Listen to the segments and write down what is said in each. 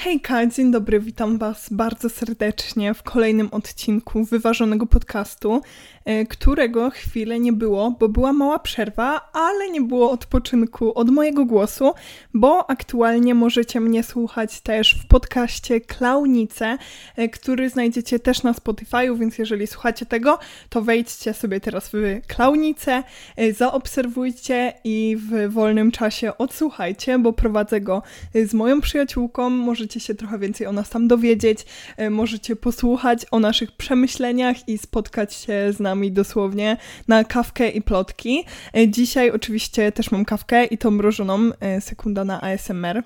Hejka, dzień dobry, witam Was bardzo serdecznie w kolejnym odcinku wyważonego podcastu, którego chwilę nie było, bo była mała przerwa, ale nie było odpoczynku od mojego głosu, bo aktualnie możecie mnie słuchać też w podcaście Klaunice, e, który znajdziecie też na Spotify'u, więc jeżeli słuchacie tego, to wejdźcie sobie teraz w Klaunicę, e, zaobserwujcie i w wolnym czasie odsłuchajcie, bo prowadzę go z moją przyjaciółką, możecie się trochę więcej o nas tam dowiedzieć, e, możecie posłuchać o naszych przemyśleniach i spotkać się z nami dosłownie na kawkę i plotki. E, dzisiaj oczywiście też mam kawkę i tą mrożoną, e, sekunda na ASMR.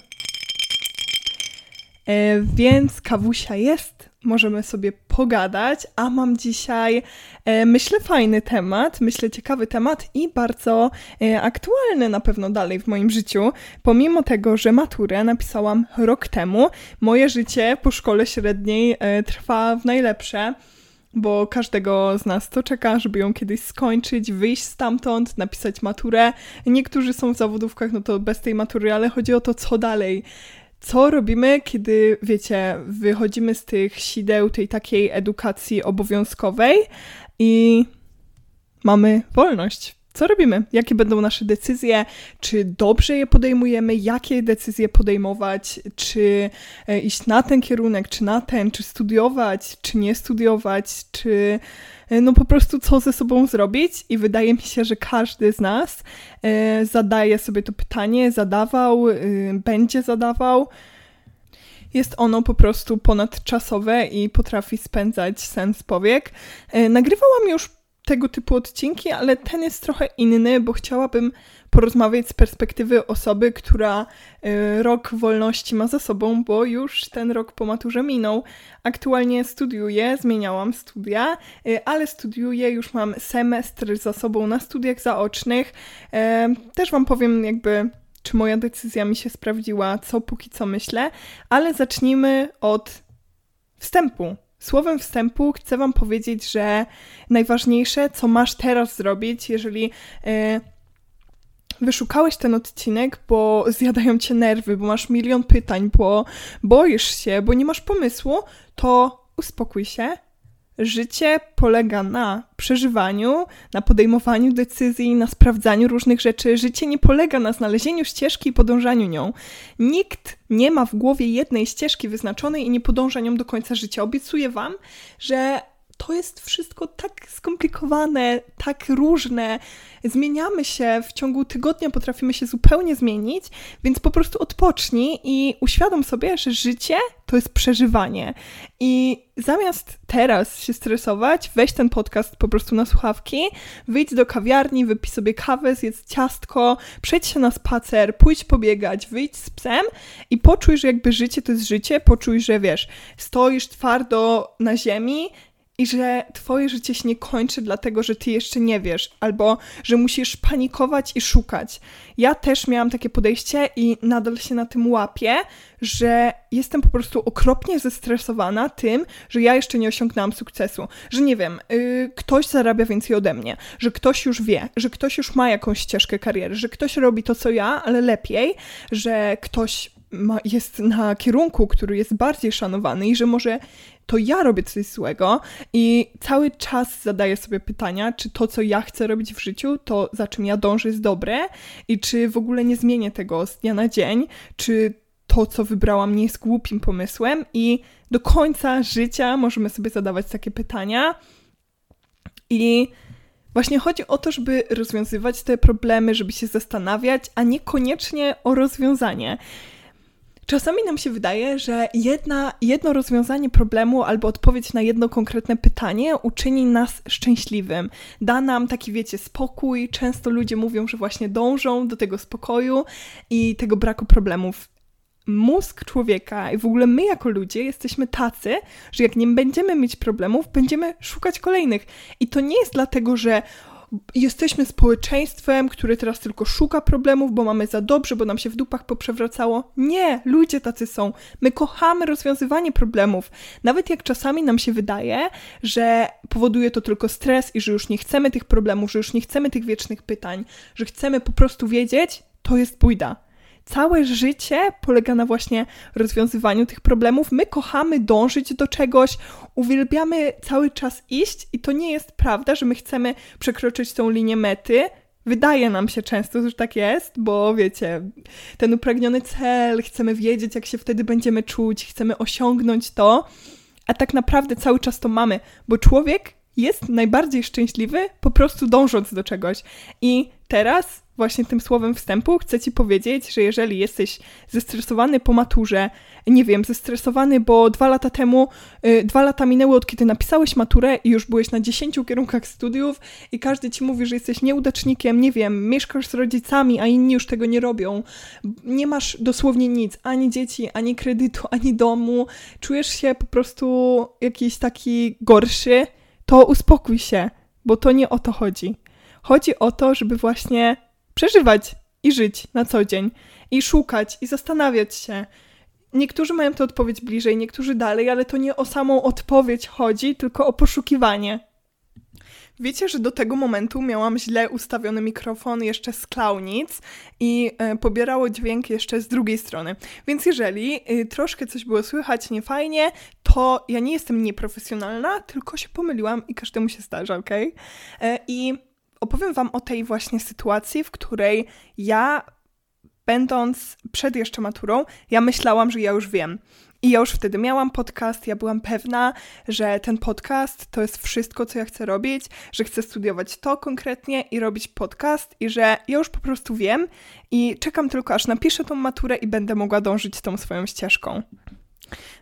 Więc kawusia jest, możemy sobie pogadać, a mam dzisiaj, e, myślę, fajny temat, myślę, ciekawy temat i bardzo e, aktualny na pewno dalej w moim życiu. Pomimo tego, że maturę napisałam rok temu, moje życie po szkole średniej e, trwa w najlepsze bo każdego z nas to czeka, żeby ją kiedyś skończyć, wyjść stamtąd, napisać maturę. Niektórzy są w zawodówkach, no to bez tej matury, ale chodzi o to, co dalej co robimy, kiedy, wiecie, wychodzimy z tych sideł tej takiej edukacji obowiązkowej i mamy wolność. Co robimy? Jakie będą nasze decyzje? Czy dobrze je podejmujemy? Jakie decyzje podejmować? Czy e, iść na ten kierunek, czy na ten? Czy studiować, czy nie studiować? Czy E, no po prostu co ze sobą zrobić i wydaje mi się, że każdy z nas e, zadaje sobie to pytanie, zadawał, e, będzie zadawał. Jest ono po prostu ponadczasowe i potrafi spędzać sens powiek. Nagrywałam już tego typu odcinki, ale ten jest trochę inny, bo chciałabym porozmawiać z perspektywy osoby, która y, rok wolności ma za sobą, bo już ten rok po maturze minął. Aktualnie studiuję, zmieniałam studia, y, ale studiuję, już mam semestr za sobą na studiach zaocznych. Y, też Wam powiem, jakby czy moja decyzja mi się sprawdziła, co póki co myślę, ale zacznijmy od wstępu. Słowem wstępu chcę Wam powiedzieć, że najważniejsze, co masz teraz zrobić, jeżeli wyszukałeś ten odcinek, bo zjadają cię nerwy, bo masz milion pytań, bo boisz się, bo nie masz pomysłu, to uspokój się. Życie polega na przeżywaniu, na podejmowaniu decyzji, na sprawdzaniu różnych rzeczy. Życie nie polega na znalezieniu ścieżki i podążaniu nią. Nikt nie ma w głowie jednej ścieżki wyznaczonej i nie podąża nią do końca życia. Obiecuję Wam, że to jest wszystko tak skomplikowane, tak różne. Zmieniamy się w ciągu tygodnia, potrafimy się zupełnie zmienić, więc po prostu odpocznij i uświadom sobie, że życie to jest przeżywanie. I zamiast teraz się stresować, weź ten podcast po prostu na słuchawki, wyjdź do kawiarni, wypij sobie kawę, zjedz ciastko, przejdź się na spacer, pójdź pobiegać, wyjdź z psem i poczuj, że jakby życie to jest życie, poczuj, że wiesz, stoisz twardo na ziemi i że twoje życie się nie kończy dlatego, że ty jeszcze nie wiesz, albo że musisz panikować i szukać. Ja też miałam takie podejście i nadal się na tym łapię, że jestem po prostu okropnie zestresowana tym, że ja jeszcze nie osiągnęłam sukcesu, że nie wiem, yy, ktoś zarabia więcej ode mnie, że ktoś już wie, że ktoś już ma jakąś ścieżkę kariery, że ktoś robi to co ja, ale lepiej, że ktoś ma, jest na kierunku, który jest bardziej szanowany i że może to ja robię coś złego i cały czas zadaję sobie pytania, czy to, co ja chcę robić w życiu, to za czym ja dążę jest dobre i czy w ogóle nie zmienię tego z dnia na dzień, czy to, co wybrałam, nie jest głupim pomysłem i do końca życia możemy sobie zadawać takie pytania i Właśnie chodzi o to, żeby rozwiązywać te problemy, żeby się zastanawiać, a niekoniecznie o rozwiązanie. Czasami nam się wydaje, że jedna, jedno rozwiązanie problemu albo odpowiedź na jedno konkretne pytanie uczyni nas szczęśliwym. Da nam taki, wiecie, spokój. Często ludzie mówią, że właśnie dążą do tego spokoju i tego braku problemów. Mózg człowieka i w ogóle my jako ludzie jesteśmy tacy, że jak nie będziemy mieć problemów, będziemy szukać kolejnych. I to nie jest dlatego, że jesteśmy społeczeństwem, które teraz tylko szuka problemów, bo mamy za dobrze, bo nam się w dupach poprzewracało. Nie, ludzie tacy są. My kochamy rozwiązywanie problemów. Nawet jak czasami nam się wydaje, że powoduje to tylko stres i że już nie chcemy tych problemów, że już nie chcemy tych wiecznych pytań, że chcemy po prostu wiedzieć, to jest bójda. Całe życie polega na właśnie rozwiązywaniu tych problemów. My kochamy dążyć do czegoś, uwielbiamy cały czas iść, i to nie jest prawda, że my chcemy przekroczyć tą linię mety. Wydaje nam się często, że tak jest, bo wiecie, ten upragniony cel, chcemy wiedzieć, jak się wtedy będziemy czuć, chcemy osiągnąć to, a tak naprawdę cały czas to mamy, bo człowiek jest najbardziej szczęśliwy po prostu dążąc do czegoś. I teraz właśnie tym słowem wstępu chcę Ci powiedzieć, że jeżeli jesteś zestresowany po maturze, nie wiem, zestresowany, bo dwa lata temu, yy, dwa lata minęły od kiedy napisałeś maturę i już byłeś na dziesięciu kierunkach studiów i każdy Ci mówi, że jesteś nieudacznikiem, nie wiem, mieszkasz z rodzicami, a inni już tego nie robią, nie masz dosłownie nic, ani dzieci, ani kredytu, ani domu, czujesz się po prostu jakiś taki gorszy, to uspokój się, bo to nie o to chodzi. Chodzi o to, żeby właśnie przeżywać i żyć na co dzień, i szukać, i zastanawiać się. Niektórzy mają tę odpowiedź bliżej, niektórzy dalej, ale to nie o samą odpowiedź chodzi, tylko o poszukiwanie. Wiecie, że do tego momentu miałam źle ustawiony mikrofon jeszcze z Clownic i e, pobierało dźwięk jeszcze z drugiej strony. Więc jeżeli e, troszkę coś było słychać niefajnie, to ja nie jestem nieprofesjonalna, tylko się pomyliłam i każdemu się zdarza, ok? E, I opowiem Wam o tej właśnie sytuacji, w której ja, będąc przed jeszcze maturą, ja myślałam, że ja już wiem. I ja już wtedy miałam podcast, ja byłam pewna, że ten podcast to jest wszystko, co ja chcę robić, że chcę studiować to konkretnie i robić podcast, i że ja już po prostu wiem i czekam tylko, aż napiszę tą maturę i będę mogła dążyć tą swoją ścieżką.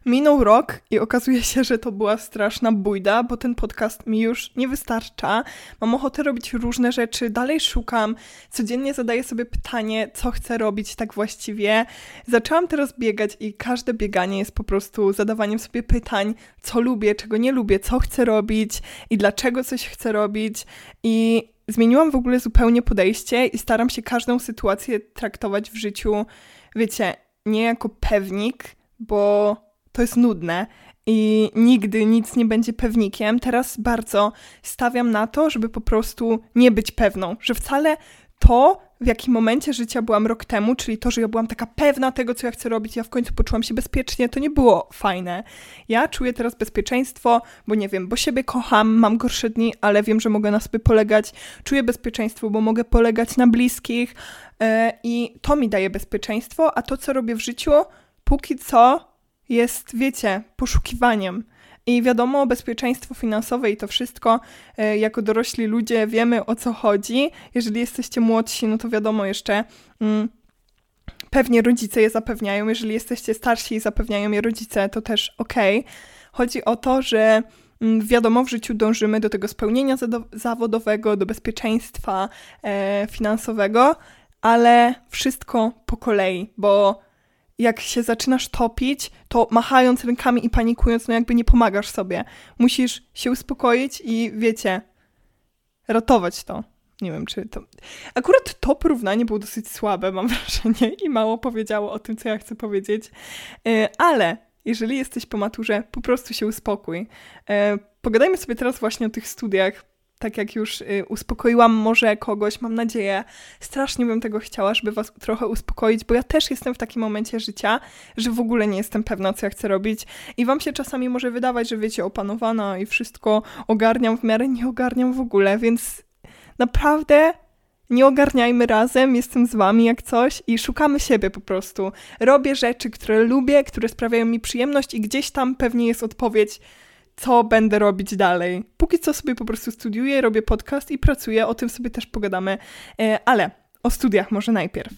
Minął rok i okazuje się, że to była straszna bójda, bo ten podcast mi już nie wystarcza. Mam ochotę robić różne rzeczy, dalej szukam, codziennie zadaję sobie pytanie, co chcę robić tak właściwie. Zaczęłam teraz biegać i każde bieganie jest po prostu zadawaniem sobie pytań, co lubię, czego nie lubię, co chcę robić i dlaczego coś chcę robić. I zmieniłam w ogóle zupełnie podejście i staram się każdą sytuację traktować w życiu, wiecie, nie jako pewnik, bo to jest nudne i nigdy nic nie będzie pewnikiem. Teraz bardzo stawiam na to, żeby po prostu nie być pewną, że wcale to, w jakim momencie życia byłam rok temu, czyli to, że ja byłam taka pewna tego, co ja chcę robić, ja w końcu poczułam się bezpiecznie, to nie było fajne. Ja czuję teraz bezpieczeństwo, bo nie wiem, bo siebie kocham, mam gorsze dni, ale wiem, że mogę na sobie polegać. Czuję bezpieczeństwo, bo mogę polegać na bliskich yy, i to mi daje bezpieczeństwo, a to, co robię w życiu, póki co jest, wiecie, poszukiwaniem. I wiadomo, bezpieczeństwo finansowe i to wszystko, e, jako dorośli ludzie wiemy o co chodzi. Jeżeli jesteście młodsi, no to wiadomo jeszcze. Mm, pewnie rodzice je zapewniają. Jeżeli jesteście starsi i zapewniają je rodzice, to też ok. Chodzi o to, że mm, wiadomo, w życiu dążymy do tego spełnienia zawodowego, do bezpieczeństwa e, finansowego, ale wszystko po kolei, bo jak się zaczynasz topić, to machając rękami i panikując, no jakby nie pomagasz sobie. Musisz się uspokoić i wiecie, ratować to. Nie wiem, czy to. Akurat to porównanie było dosyć słabe, mam wrażenie, i mało powiedziało o tym, co ja chcę powiedzieć. E, ale jeżeli jesteś po maturze, po prostu się uspokój. E, pogadajmy sobie teraz właśnie o tych studiach, tak jak już y, uspokoiłam może kogoś, mam nadzieję, strasznie bym tego chciała, żeby was trochę uspokoić, bo ja też jestem w takim momencie życia, że w ogóle nie jestem pewna, co ja chcę robić i wam się czasami może wydawać, że wiecie, opanowana i wszystko ogarniam w miarę, nie ogarniam w ogóle, więc naprawdę nie ogarniajmy razem, jestem z wami jak coś i szukamy siebie po prostu. Robię rzeczy, które lubię, które sprawiają mi przyjemność i gdzieś tam pewnie jest odpowiedź co będę robić dalej. Póki co sobie po prostu studiuję, robię podcast i pracuję, o tym sobie też pogadamy, e, ale o studiach może najpierw.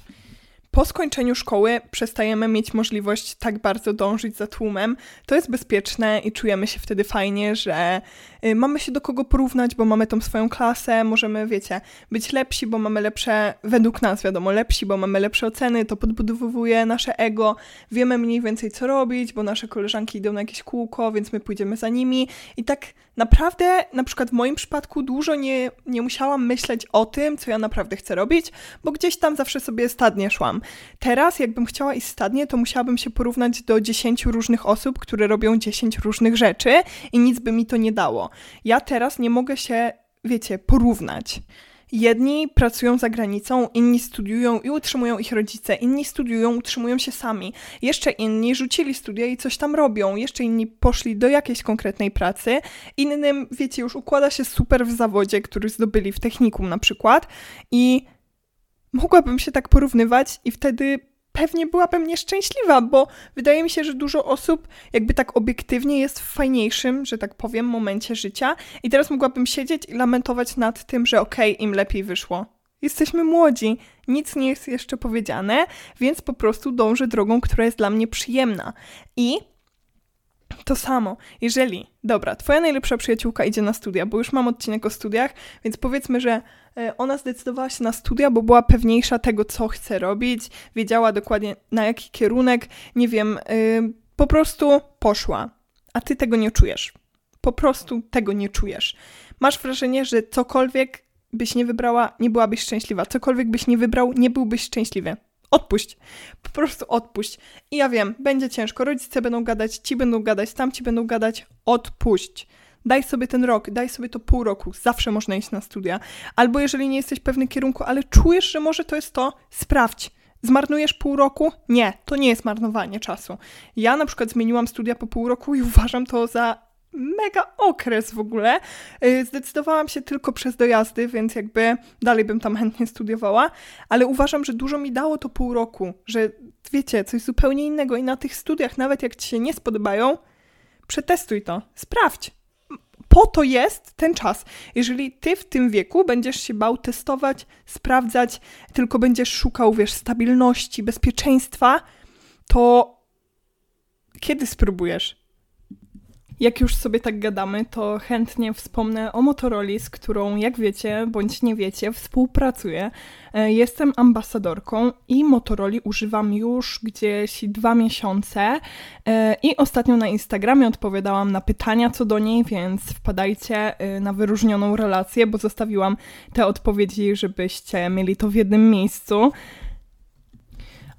Po skończeniu szkoły przestajemy mieć możliwość tak bardzo dążyć za tłumem. To jest bezpieczne i czujemy się wtedy fajnie, że y, mamy się do kogo porównać, bo mamy tą swoją klasę, możemy, wiecie, być lepsi, bo mamy lepsze, według nas wiadomo, lepsi, bo mamy lepsze oceny, to podbudowuje nasze ego, wiemy mniej więcej co robić, bo nasze koleżanki idą na jakieś kółko, więc my pójdziemy za nimi i tak naprawdę, na przykład w moim przypadku dużo nie, nie musiałam myśleć o tym, co ja naprawdę chcę robić, bo gdzieś tam zawsze sobie stadnie szłam. Teraz, jakbym chciała iść stadnie, to musiałabym się porównać do 10 różnych osób, które robią 10 różnych rzeczy i nic by mi to nie dało. Ja teraz nie mogę się, wiecie, porównać. Jedni pracują za granicą, inni studiują i utrzymują ich rodzice, inni studiują, utrzymują się sami. Jeszcze inni rzucili studia i coś tam robią, jeszcze inni poszli do jakiejś konkretnej pracy. Innym, wiecie, już układa się super w zawodzie, który zdobyli w technikum na przykład. I mogłabym się tak porównywać i wtedy pewnie byłabym nieszczęśliwa, bo wydaje mi się, że dużo osób jakby tak obiektywnie jest w fajniejszym, że tak powiem, momencie życia i teraz mogłabym siedzieć i lamentować nad tym, że okej, okay, im lepiej wyszło. Jesteśmy młodzi, nic nie jest jeszcze powiedziane, więc po prostu dążę drogą, która jest dla mnie przyjemna. I to samo, jeżeli, dobra, twoja najlepsza przyjaciółka idzie na studia, bo już mam odcinek o studiach, więc powiedzmy, że e, ona zdecydowała się na studia, bo była pewniejsza tego, co chce robić, wiedziała dokładnie na jaki kierunek, nie wiem, yy, po prostu poszła, a ty tego nie czujesz. Po prostu tego nie czujesz. Masz wrażenie, że cokolwiek byś nie wybrała, nie byłabyś szczęśliwa. Cokolwiek byś nie wybrał, nie byłbyś szczęśliwy. Odpuść. Po prostu odpuść. I ja wiem, będzie ciężko. Rodzice będą gadać, ci będą gadać, tamci będą gadać. Odpuść. Daj sobie ten rok, daj sobie to pół roku. Zawsze można iść na studia. Albo jeżeli nie jesteś pewny kierunku, ale czujesz, że może to jest to, sprawdź. Zmarnujesz pół roku? Nie, to nie jest marnowanie czasu. Ja na przykład zmieniłam studia po pół roku i uważam to za mega okres w ogóle. Y, zdecydowałam się tylko przez dojazdy, więc jakby dalej bym tam chętnie studiowała, ale uważam, że dużo mi dało to pół roku, że wiecie, coś zupełnie innego i na tych studiach, nawet jak ci się nie spodobają, przetestuj to, sprawdź. Po to jest ten czas. Jeżeli ty w tym wieku będziesz się bał testować, sprawdzać, tylko będziesz szukał, wiesz, stabilności, bezpieczeństwa, to kiedy spróbujesz? Jak już sobie tak gadamy, to chętnie wspomnę o Motorola, z którą, jak wiecie, bądź nie wiecie, współpracuję. E, jestem ambasadorką i Motorola używam już gdzieś dwa miesiące e, i ostatnio na Instagramie odpowiadałam na pytania co do niej, więc wpadajcie e, na wyróżnioną relację, bo zostawiłam te odpowiedzi, żebyście mieli to w jednym miejscu.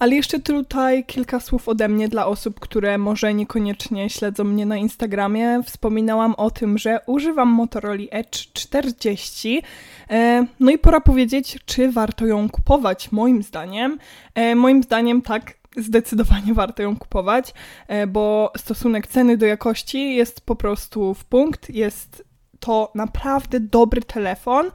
Ale jeszcze tutaj kilka słów ode mnie dla osób, które może niekoniecznie śledzą mnie na Instagramie. Wspominałam o tym, że używam Motorola Edge 40. E, no i pora powiedzieć, czy warto ją kupować, moim zdaniem. E, moim zdaniem tak, zdecydowanie warto ją kupować, e, bo stosunek ceny do jakości jest po prostu w punkt, jest to naprawdę dobry telefon,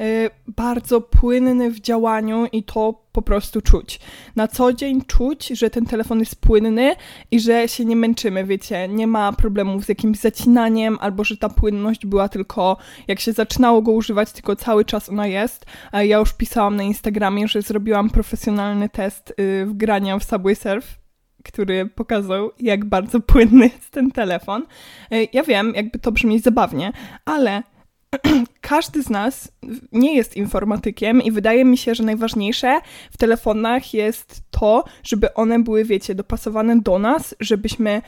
y, bardzo płynny w działaniu i to po prostu czuć. Na co dzień czuć, że ten telefon jest płynny i że się nie męczymy, wiecie, nie ma problemów z jakimś zacinaniem, albo że ta płynność była tylko, jak się zaczynało go używać, tylko cały czas ona jest. Ja już pisałam na Instagramie, że zrobiłam profesjonalny test y, wgrania w Subway Surf który pokazał, jak bardzo płynny jest ten telefon. E, ja wiem, jakby to brzmi zabawnie, ale każdy z nas nie jest informatykiem i wydaje mi się, że najważniejsze w telefonach jest to, żeby one były, wiecie, dopasowane do nas, żebyśmy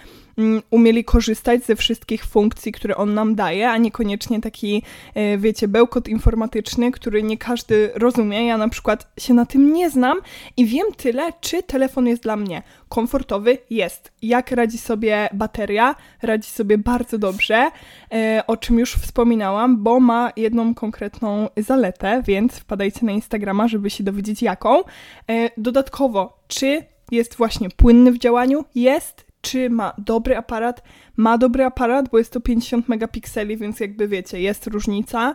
umieli korzystać ze wszystkich funkcji, które on nam daje, a niekoniecznie taki, e, wiecie, bełkot informatyczny, który nie każdy rozumie. Ja na przykład się na tym nie znam i wiem tyle, czy telefon jest dla mnie komfortowy. Jest. Jak radzi sobie bateria? Radzi sobie bardzo dobrze, e, o czym już wspominałam, bo ma jedną konkretną zaletę, więc wpadajcie na Instagrama, żeby się dowiedzieć jaką. E, dodatkowo, czy jest właśnie płynny w działaniu? Jest. Czy ma dobry aparat? Ma dobry aparat, bo jest to 50 megapikseli, więc jakby wiecie, jest różnica.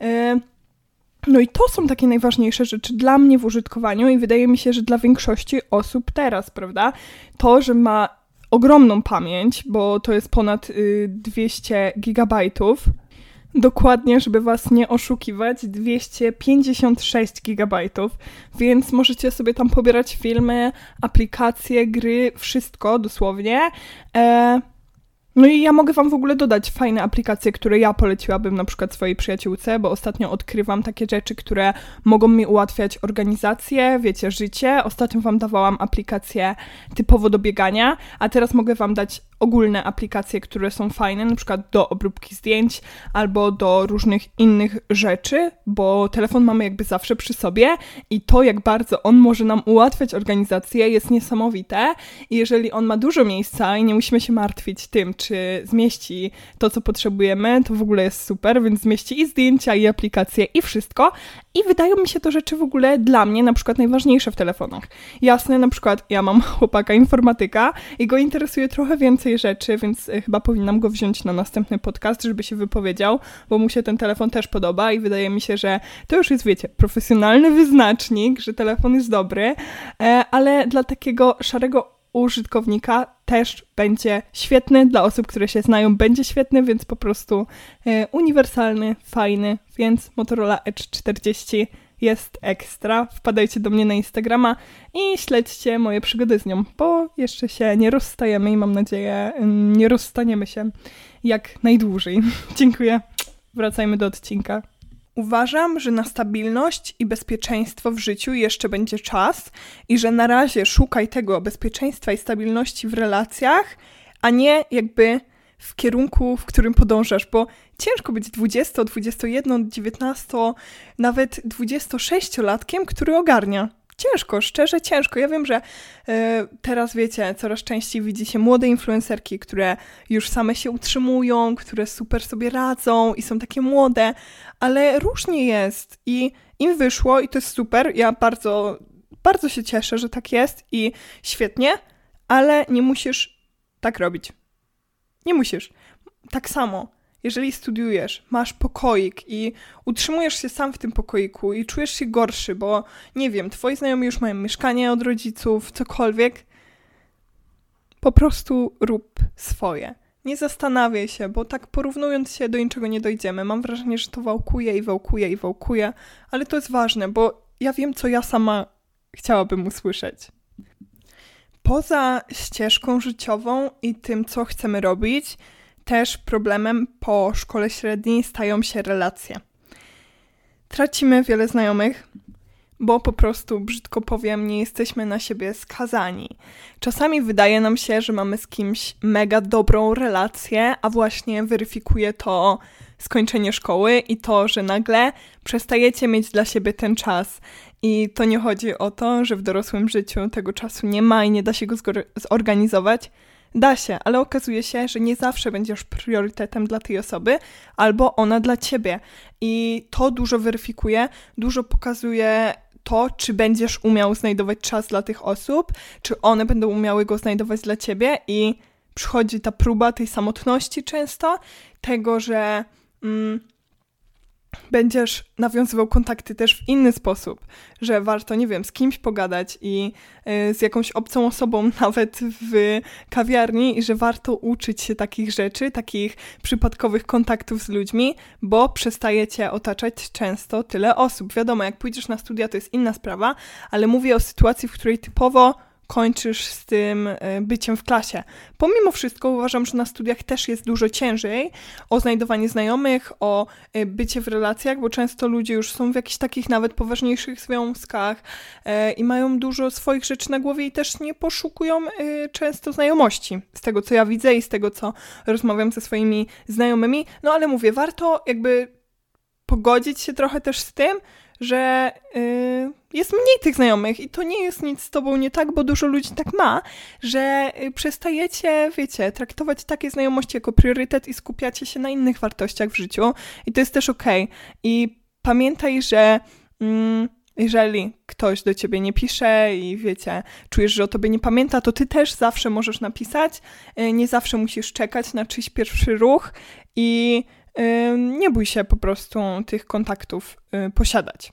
E, no i to są takie najważniejsze rzeczy dla mnie w użytkowaniu i wydaje mi się, że dla większości osób teraz, prawda? To, że ma ogromną pamięć, bo to jest ponad 200 y, gigabajtów, dokładnie, żeby Was nie oszukiwać, 256 GB, więc możecie sobie tam pobierać filmy, aplikacje, gry, wszystko dosłownie. E no i ja mogę Wam w ogóle dodać fajne aplikacje, które ja poleciłabym na przykład swojej przyjaciółce, bo ostatnio odkrywam takie rzeczy, które mogą mi ułatwiać organizację, wiecie, życie. Ostatnio Wam dawałam aplikacje typowo do biegania, a teraz mogę Wam dać ogólne aplikacje, które są fajne, na przykład do obróbki zdjęć albo do różnych innych rzeczy, bo telefon mamy jakby zawsze przy sobie i to, jak bardzo on może nam ułatwiać organizację, jest niesamowite. I jeżeli on ma dużo miejsca i nie musimy się martwić tym, czy zmieści to, co potrzebujemy, to w ogóle jest super, więc zmieści i zdjęcia, i aplikacje, i wszystko. I wydają mi się to rzeczy w ogóle dla mnie na przykład najważniejsze w telefonach. Jasne, na przykład ja mam chłopaka informatyka i go interesuje trochę więcej rzeczy, więc e, chyba powinnam go wziąć na następny podcast, żeby się wypowiedział, bo mu się ten telefon też podoba i wydaje mi się, że to już jest, wiecie, profesjonalny wyznacznik, że telefon jest dobry, e, ale dla takiego szarego użytkownika też będzie świetny, dla osób, które się znają będzie świetny, więc po prostu e, uniwersalny, fajny, więc Motorola Edge 40 jest ekstra. Wpadajcie do mnie na Instagrama i śledźcie moje przygody z nią, bo jeszcze się nie rozstajemy i mam nadzieję mm, nie rozstaniemy się jak najdłużej. Dziękuję. Wracajmy do odcinka. Uważam, że na stabilność i bezpieczeństwo w życiu jeszcze będzie czas i że na razie szukaj tego bezpieczeństwa i stabilności w relacjach, a nie jakby w kierunku, w którym podążasz, bo ciężko być 20, 21, 19, nawet 26-latkiem, który ogarnia ciężko, szczerze ciężko. Ja wiem, że y, teraz wiecie, coraz częściej widzi się młode influencerki, które już same się utrzymują, które super sobie radzą i są takie młode, ale różnie jest i im wyszło i to jest super. Ja bardzo, bardzo się cieszę, że tak jest i świetnie, ale nie musisz tak robić. Nie musisz. Tak samo jeżeli studiujesz, masz pokoik i utrzymujesz się sam w tym pokoiku i czujesz się gorszy, bo nie wiem, twoi znajomi już mają mieszkanie od rodziców, cokolwiek, po prostu rób swoje. Nie zastanawiaj się, bo tak porównując się do niczego nie dojdziemy. Mam wrażenie, że to wałkuje i wałkuje i wałkuje, ale to jest ważne, bo ja wiem, co ja sama chciałabym usłyszeć. Poza ścieżką życiową i tym, co chcemy robić, też problemem po szkole średniej stają się relacje. Tracimy wiele znajomych, bo po prostu, brzydko powiem, nie jesteśmy na siebie skazani. Czasami wydaje nam się, że mamy z kimś mega dobrą relację, a właśnie weryfikuje to skończenie szkoły i to, że nagle przestajecie mieć dla siebie ten czas. I to nie chodzi o to, że w dorosłym życiu tego czasu nie ma i nie da się go zorganizować, Da się, ale okazuje się, że nie zawsze będziesz priorytetem dla tej osoby, albo ona dla ciebie. I to dużo weryfikuje, dużo pokazuje to, czy będziesz umiał znajdować czas dla tych osób, czy one będą umiały go znajdować dla ciebie, i przychodzi ta próba tej samotności często, tego, że. Mm, będziesz nawiązywał kontakty też w inny sposób, że warto, nie wiem, z kimś pogadać i y, z jakąś obcą osobą, nawet w kawiarni, i że warto uczyć się takich rzeczy, takich przypadkowych kontaktów z ludźmi, bo przestajecie otaczać często tyle osób. Wiadomo, jak pójdziesz na studia, to jest inna sprawa, ale mówię o sytuacji, w której typowo kończysz z tym e, byciem w klasie. Pomimo wszystko uważam, że na studiach też jest dużo ciężej o znajdowanie znajomych, o e, bycie w relacjach, bo często ludzie już są w jakichś takich nawet poważniejszych związkach e, i mają dużo swoich rzeczy na głowie i też nie poszukują często znajomości. Z tego, co ja widzę i z tego, co rozmawiam ze swoimi znajomymi. No ale mówię, warto jakby pogodzić się trochę też z tym, że y, jest mniej tych znajomych i to nie jest nic z tobą nie tak, bo dużo ludzi tak ma, że y, przestajecie, wiecie, traktować takie znajomości jako priorytet i skupiacie się na innych wartościach w życiu i to jest też okej. Okay. I pamiętaj, że mm, jeżeli ktoś do ciebie nie pisze i wiecie, czujesz, że o tobie nie pamięta, to ty też zawsze możesz napisać. Y, nie zawsze musisz czekać na czyjś pierwszy ruch i nie bój się po prostu tych kontaktów y, posiadać.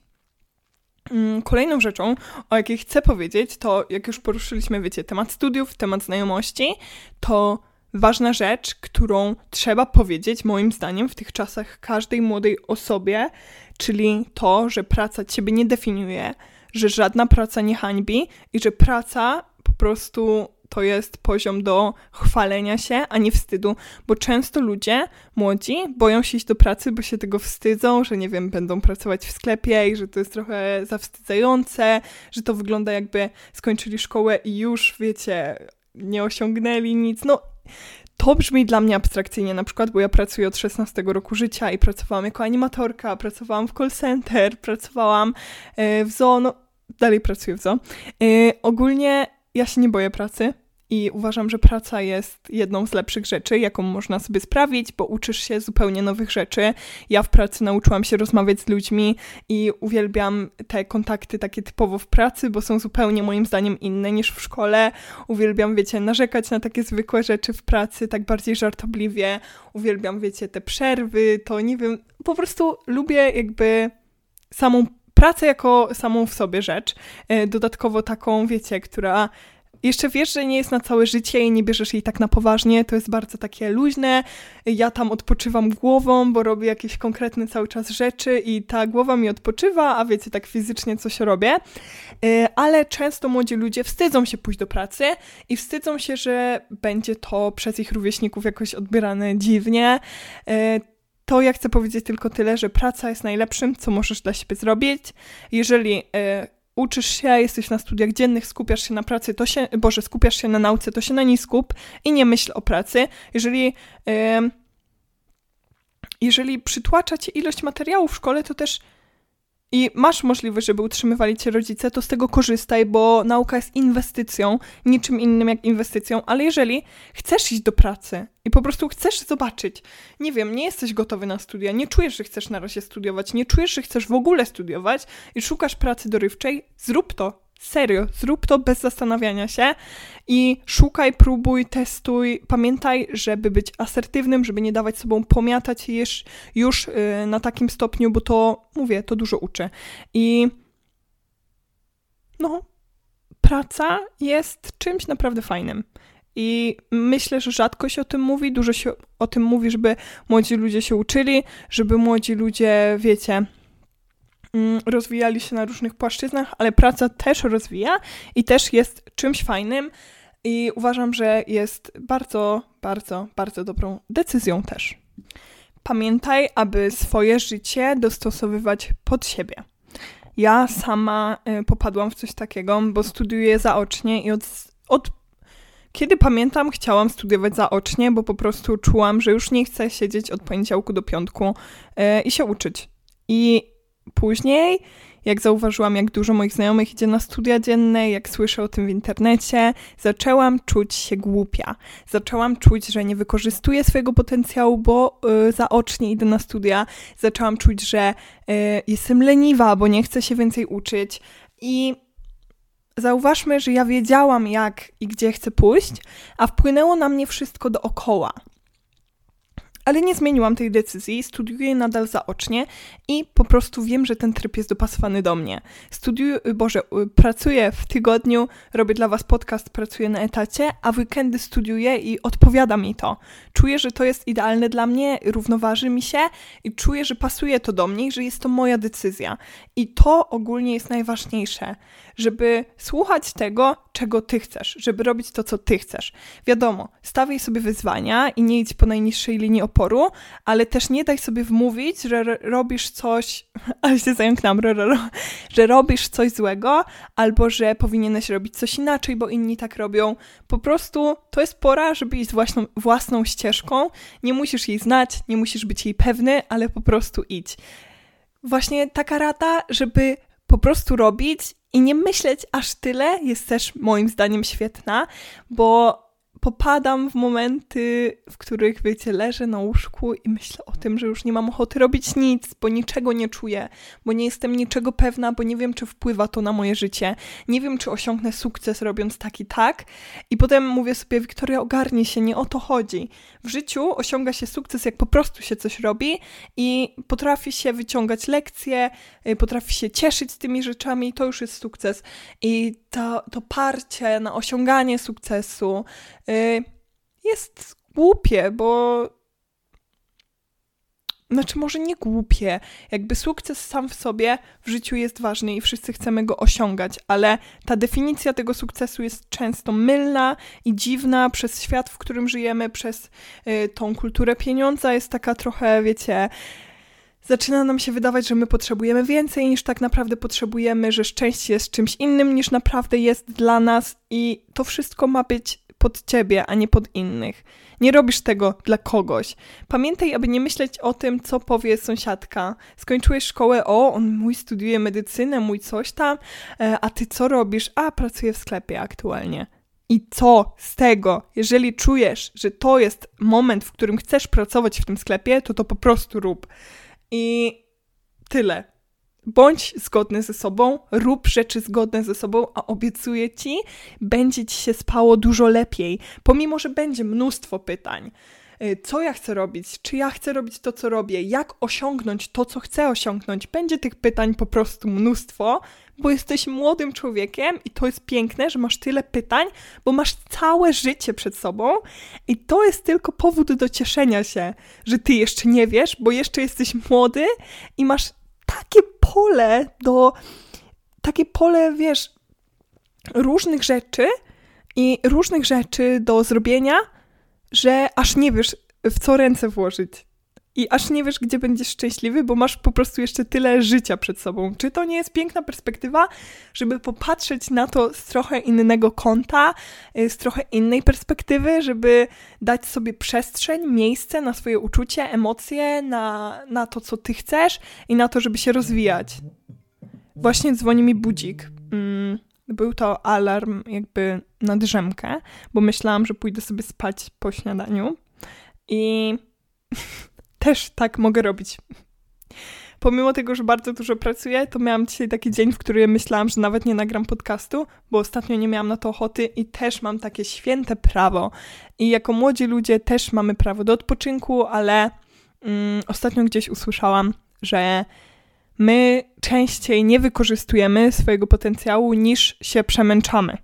Mm, kolejną rzeczą, o jakiej chcę powiedzieć, to jak już poruszyliśmy, wiecie, temat studiów, temat znajomości, to ważna rzecz, którą trzeba powiedzieć, moim zdaniem, w tych czasach każdej młodej osobie, czyli to, że praca ciebie nie definiuje, że żadna praca nie hańbi i że praca po prostu to jest poziom do chwalenia się, a nie wstydu, bo często ludzie młodzi boją się iść do pracy, bo się tego wstydzą, że nie wiem, będą pracować w sklepie i że to jest trochę zawstydzające, że to wygląda jakby skończyli szkołę i już, wiecie, nie osiągnęli nic. No, to brzmi dla mnie abstrakcyjnie na przykład, bo ja pracuję od 16 roku życia i pracowałam jako animatorka, pracowałam w call center, pracowałam e, w zoo, no dalej pracuję w zoo. E, ogólnie ja się nie boję pracy I uważam, że praca jest jedną z lepszych rzeczy, jaką można sobie sprawić, bo uczysz się zupełnie nowych rzeczy. Ja w pracy nauczyłam się rozmawiać z ludźmi i uwielbiam te kontakty takie typowo w pracy, bo są zupełnie moim zdaniem inne niż w szkole. Uwielbiam, wiecie, narzekać na takie zwykłe rzeczy w pracy, tak bardziej żartobliwie. Uwielbiam, wiecie, te przerwy, to nie wiem, po prostu lubię jakby samą pracę jako samą w sobie rzecz. E, dodatkowo taką, wiecie, która jeszcze wiesz, że nie jest na całe życie i nie bierzesz jej tak na poważnie, to jest bardzo takie luźne. Ja tam odpoczywam głową, bo robię jakieś konkretne cały czas rzeczy i ta głowa mi odpoczywa, a wiecie, tak fizycznie coś robię. Y, ale często młodzi ludzie wstydzą się pójść do pracy i wstydzą się, że będzie to przez ich rówieśników jakoś odbierane dziwnie. Y, to ja chcę powiedzieć tylko tyle, że praca jest najlepszym, co możesz dla siebie zrobić. Jeżeli y, uczysz się, jesteś na studiach dziennych, skupiasz się na pracy, to się, Boże, skupiasz się na nauce, to się na niej skup i nie myśl o pracy. Jeżeli, yy, jeżeli przytłacza cię ilość materiałów w szkole, to też i masz możliwość, żeby utrzymywali cię rodzice, to z tego korzystaj, bo nauka jest inwestycją, niczym innym jak inwestycją, ale jeżeli chcesz iść do pracy i po prostu chcesz zobaczyć, nie wiem, nie jesteś gotowy na studia, nie czujesz, że chcesz na razie studiować, nie czujesz, że chcesz w ogóle studiować i szukasz pracy dorywczej, zrób to, Serio, zrób to bez zastanawiania się i szukaj, próbuj, testuj. Pamiętaj, żeby być asertywnym, żeby nie dawać sobą pomiatać już, już yy, na takim stopniu, bo to, mówię, to dużo uczy. I no, praca jest czymś naprawdę fajnym. I myślę, że rzadko się o tym mówi, dużo się o tym mówi, żeby młodzi ludzie się uczyli, żeby młodzi ludzie, wiecie, rozwijali się na różnych płaszczyznach, ale praca też rozwija i też jest czymś fajnym i uważam, że jest bardzo, bardzo, bardzo dobrą decyzją też. Pamiętaj, aby swoje życie dostosowywać pod siebie. Ja sama y, popadłam w coś takiego, bo studiuję zaocznie i od, od kiedy pamiętam, chciałam studiować zaocznie, bo po prostu czułam, że już nie chcę siedzieć od poniedziałku do piątku y, i się uczyć. I później, jak zauważyłam, jak dużo moich znajomych idzie na studia dzienne, jak słyszę o tym w internecie, zaczęłam czuć się głupia. Zaczęłam czuć, że nie wykorzystuję swojego potencjału, bo y, zaocznie idę na studia. Zaczęłam czuć, że y, jestem leniwa, bo nie chcę się więcej uczyć. I zauważmy, że ja wiedziałam, jak i gdzie chcę pójść, a wpłynęło na mnie wszystko dookoła ale nie zmieniłam tej decyzji, studiuję nadal zaocznie i po prostu wiem, że ten tryb jest dopasowany do mnie. Studiuję, y, Boże, y, pracuję w tygodniu, robię dla Was podcast, pracuję na etacie, a weekendy studiuję i odpowiada mi to. Czuję, że to jest idealne dla mnie, równoważy mi się i czuję, że pasuje to do mnie i że jest to moja decyzja. I to ogólnie jest najważniejsze, żeby słuchać tego, czego ty chcesz, żeby robić to, co ty chcesz. Wiadomo, stawiaj sobie wyzwania i nie idź po najniższej linii oporu, ale też nie daj sobie wmówić, że robisz coś, ale się zająknęłam, że robisz coś złego, albo że powinieneś robić coś inaczej, bo inni tak robią. Po prostu to jest pora, żeby iść własną, własną ścieżką. Nie musisz jej znać, nie musisz być jej pewny, ale po prostu idź. Właśnie taka rada, żeby po prostu robić i nie myśleć aż tyle jest też moim zdaniem świetna, bo popadam w momenty, w których, wiecie, leżę na łóżku i myślę o tym, że już nie mam ochoty robić nic, bo niczego nie czuję, bo nie jestem niczego pewna, bo nie wiem, czy wpływa to na moje życie, nie wiem, czy osiągnę sukces robiąc tak i tak. I potem mówię sobie, Wiktoria, ogarnij się, nie o to chodzi. W życiu osiąga się sukces, jak po prostu się coś robi i potrafi się wyciągać lekcje, y, potrafi się cieszyć z tymi rzeczami, to już jest sukces. I to, to parcie na osiąganie sukcesu, Y, jest głupie, bo znaczy może nie głupie, jakby sukces sam w sobie w życiu jest ważny i wszyscy chcemy go osiągać, ale ta definicja tego sukcesu jest często mylna i dziwna przez świat, w którym żyjemy, przez y, tą kulturę pieniądza jest taka trochę, wiecie, zaczyna nam się wydawać, że my potrzebujemy więcej niż tak naprawdę potrzebujemy, że szczęście jest czymś innym niż naprawdę jest dla nas i to wszystko ma być pod ciebie, a nie pod innych. Nie robisz tego dla kogoś. Pamiętaj, aby nie myśleć o tym, co powie sąsiadka. Skończyłeś szkołę, o, on mój studiuje medycynę, mój coś tam, e, a ty co robisz? A, pracuję w sklepie aktualnie. I co z tego, jeżeli czujesz, że to jest moment, w którym chcesz pracować w tym sklepie, to to po prostu rób. I tyle. Bądź zgodny ze sobą, rób rzeczy zgodne ze sobą, a obiecuję ci, będzie ci się spało dużo lepiej, pomimo że będzie mnóstwo pytań. Y, co ja chcę robić? Czy ja chcę robić to, co robię? Jak osiągnąć to, co chcę osiągnąć? Będzie tych pytań po prostu mnóstwo, bo jesteś młodym człowiekiem i to jest piękne, że masz tyle pytań, bo masz całe życie przed sobą i to jest tylko powód do cieszenia się, że ty jeszcze nie wiesz, bo jeszcze jesteś młody i masz takie pole do. takie pole, wiesz, różnych rzeczy i różnych rzeczy do zrobienia, że aż nie wiesz, w co ręce włożyć. I aż nie wiesz, gdzie będziesz szczęśliwy, bo masz po prostu jeszcze tyle życia przed sobą. Czy to nie jest piękna perspektywa, żeby popatrzeć na to z trochę innego kąta, y, z trochę innej perspektywy, żeby dać sobie przestrzeń, miejsce na swoje uczucie, emocje, na, na to, co ty chcesz i na to, żeby się rozwijać. Właśnie dzwoni mi budzik. Mm, był to alarm jakby na drzemkę, bo myślałam, że pójdę sobie spać po śniadaniu i też tak mogę robić. Pomimo tego, że bardzo dużo pracuję, to miałam dzisiaj taki dzień, w którym myślałam, że nawet nie nagram podcastu, bo ostatnio nie miałam na to ochoty i też mam takie święte prawo. I jako młodzi ludzie też mamy prawo do odpoczynku, ale mm, ostatnio gdzieś usłyszałam, że my częściej nie wykorzystujemy swojego potencjału niż się przemęczamy.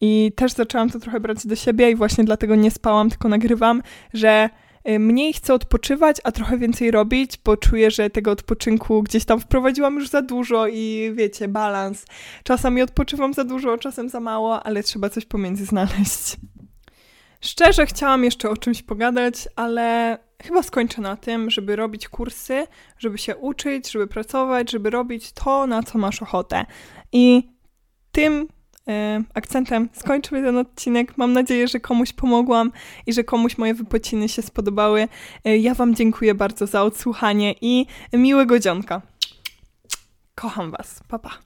I też zaczęłam to trochę brać do siebie i właśnie dlatego nie spałam, tylko nagrywam, że mniej chcę odpoczywać, a trochę więcej robić, bo czuję, że tego odpoczynku gdzieś tam wprowadziłam już za dużo i wiecie, balans. Czasami odpoczywam za dużo, czasem za mało, ale trzeba coś pomiędzy znaleźć. Szczerze chciałam jeszcze o czymś pogadać, ale chyba skończę na tym, żeby robić kursy, żeby się uczyć, żeby pracować, żeby robić to, na co masz ochotę. I tym akcentem skończymy ten odcinek. Mam nadzieję, że komuś pomogłam i że komuś moje wypociny się spodobały. E, ja Wam dziękuję bardzo za odsłuchanie i miłego dzionka. Kocham Was. Pa, pa.